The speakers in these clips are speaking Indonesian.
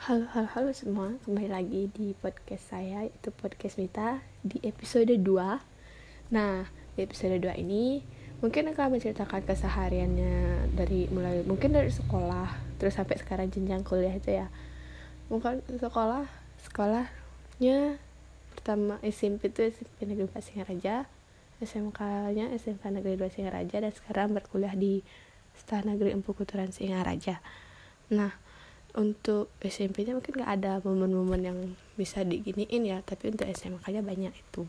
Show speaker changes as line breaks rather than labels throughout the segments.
Halo, halo, halo semua. Kembali lagi di podcast saya, itu podcast Mita di episode 2. Nah, di episode 2 ini mungkin akan menceritakan kesehariannya dari mulai mungkin dari sekolah terus sampai sekarang jenjang kuliah itu ya. Mungkin sekolah, sekolahnya pertama SMP itu SMP Negeri 4 Singaraja, SMK-nya SMK Negeri 2 Singaraja dan sekarang berkuliah di Sekolah Negeri Empu Kuturan Singaraja. Nah, untuk SMP-nya mungkin gak ada momen-momen yang bisa diginiin ya tapi untuk SMK-nya banyak itu.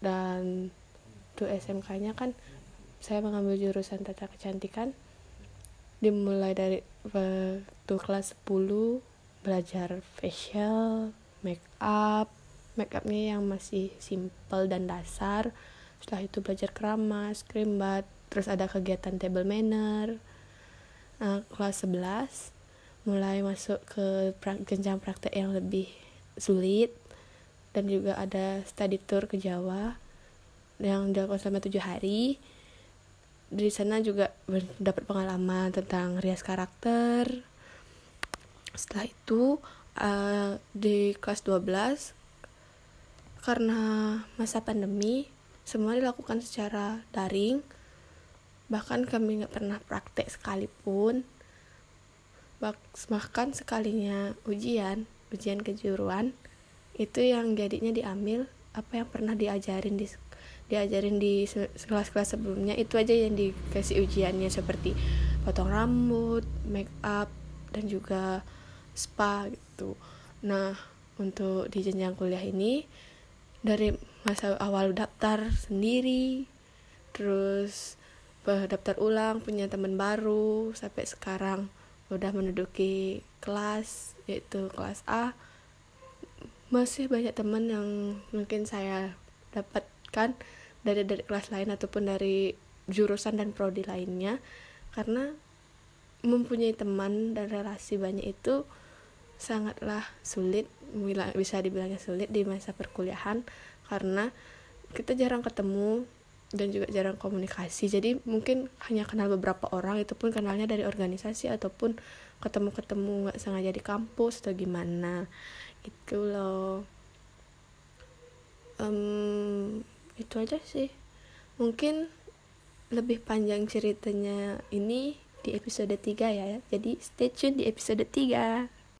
Dan untuk SMK-nya kan saya mengambil jurusan tata kecantikan dimulai dari waktu kelas 10 belajar facial make up. Make upnya yang masih simple dan dasar. Setelah itu belajar keramas cream bath terus ada kegiatan table manner. Nah, kelas 11 mulai masuk ke jenjang praktek yang lebih sulit. Dan juga ada study tour ke Jawa yang dilakukan selama tujuh hari. Di sana juga dapat pengalaman tentang rias karakter. Setelah itu uh, di kelas 12 karena masa pandemi semua dilakukan secara daring. Bahkan kami nggak pernah praktek sekalipun bahkan sekalinya ujian ujian kejuruan itu yang jadinya diambil apa yang pernah diajarin di diajarin di kelas-kelas sebelumnya itu aja yang dikasih ujiannya seperti potong rambut, make up dan juga spa gitu. Nah, untuk di jenjang kuliah ini dari masa awal daftar sendiri terus daftar ulang punya teman baru sampai sekarang udah menduduki kelas yaitu kelas A. Masih banyak teman yang mungkin saya dapatkan dari dari kelas lain ataupun dari jurusan dan prodi lainnya. Karena mempunyai teman dan relasi banyak itu sangatlah sulit bisa dibilangnya sulit di masa perkuliahan. Karena kita jarang ketemu dan juga jarang komunikasi. Jadi mungkin hanya kenal beberapa orang itu pun kenalnya dari organisasi ataupun ketemu-ketemu nggak sengaja di kampus atau gimana. Gitu loh. Um, itu aja sih. Mungkin lebih panjang ceritanya ini di episode 3 ya. Jadi stay tune di episode 3